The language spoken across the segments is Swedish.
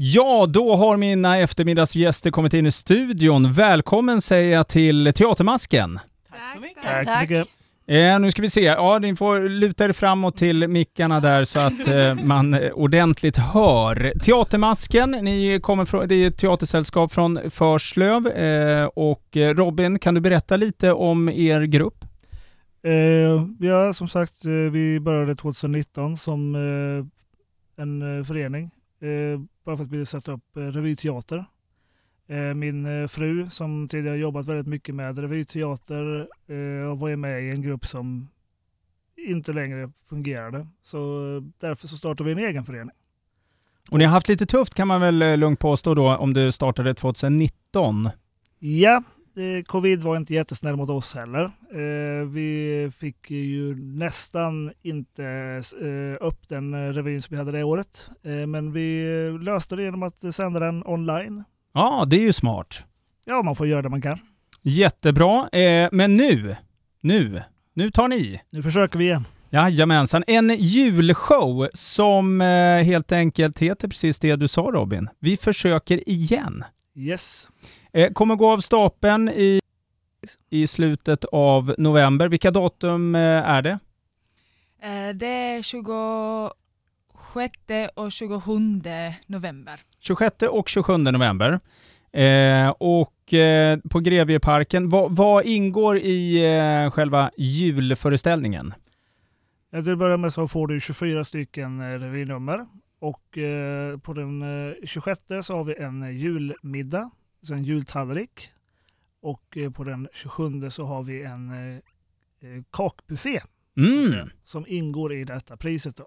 Ja, då har mina eftermiddagsgäster kommit in i studion. Välkommen säger jag till Teatermasken. Tack så mycket. Tack så mycket. Eh, nu ska vi se, ja ni får luta er framåt till mickarna där så att eh, man eh, ordentligt hör. Teatermasken, ni kommer från, det är ett teatersällskap från Förslöv eh, och eh, Robin, kan du berätta lite om er grupp? Eh, ja, som sagt, vi började 2019 som eh, en förening. Eh, bara för att vi ville sätta upp eh, revyteater. Eh, min fru som tidigare jobbat väldigt mycket med revyteater och var med i en grupp som inte längre fungerade. Så därför så startade vi en egen förening. Och ni har haft lite tufft kan man väl lugnt påstå då om du startade 2019? Ja, eh, covid var inte jättesnäll mot oss heller. Eh, vi fick ju nästan inte eh, upp den eh, revyn som vi hade det året. Eh, men vi löste det genom att sända den online. Ja, det är ju smart. Ja, man får göra det man kan. Jättebra. Eh, men nu, nu, nu tar ni. Nu försöker vi igen. Jajamensan. En julshow som helt enkelt heter precis det du sa Robin. Vi försöker igen. Yes. Eh, kommer gå av stapeln i, i slutet av november. Vilka datum eh, är det? Eh, Det är 26 och 27 november. 26 och 27 november. Eh, och eh, på Grevieparken, vad, vad ingår i eh, själva julföreställningen? Ja, Till att börja med så får du 24 stycken revynummer. Och eh, på den eh, 26 så har vi en eh, julmiddag, så en jultallrik. Och eh, på den 27 så har vi en eh, eh, kakbuffé Mm. som ingår i detta priset. Då.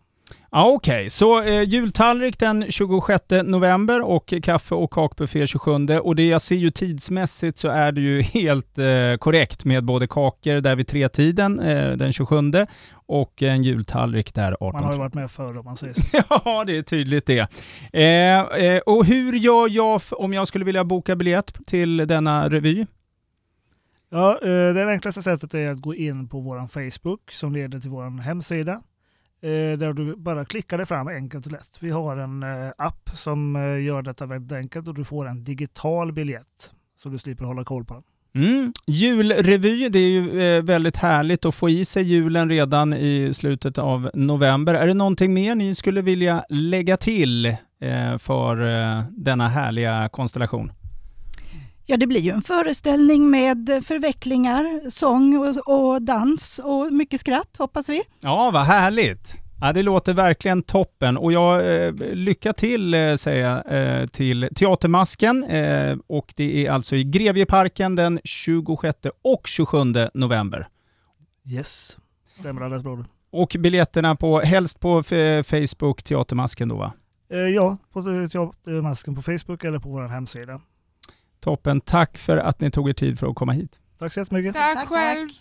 Ja, Okej, så eh, jultallrik den 26 november och kaffe och kakbuffé 27. Och det jag ser ju tidsmässigt så är det ju helt eh, korrekt med både kakor där vid tretiden eh, den 27 och en jultallrik där 18. Man har ju varit med förr om man säger så. Ja, det är tydligt det. Eh, eh, och hur gör jag om jag skulle vilja boka biljett till denna revy? Ja, eh, det enklaste sättet är att gå in på vår Facebook som leder till vår hemsida. Eh, där du bara klickar dig fram enkelt och lätt. Vi har en eh, app som eh, gör detta väldigt enkelt och du får en digital biljett. Så du slipper hålla koll på den. Mm. Julrevy, det är ju väldigt härligt att få i sig julen redan i slutet av november. Är det någonting mer ni skulle vilja lägga till för denna härliga konstellation? Ja, det blir ju en föreställning med förvecklingar, sång och, och dans och mycket skratt hoppas vi. Ja, vad härligt! Ja, det låter verkligen toppen och jag eh, lycka till eh, säger jag eh, till Teatermasken eh, och det är alltså i Grevieparken den 26 och 27 november. Yes, stämmer alldeles bra. Och biljetterna på, helst på Facebook Teatermasken då va? Eh, ja, på Teatermasken på Facebook eller på vår hemsida. Toppen, tack för att ni tog er tid för att komma hit. Tack så jättemycket. Tack, Tack, själv. tack.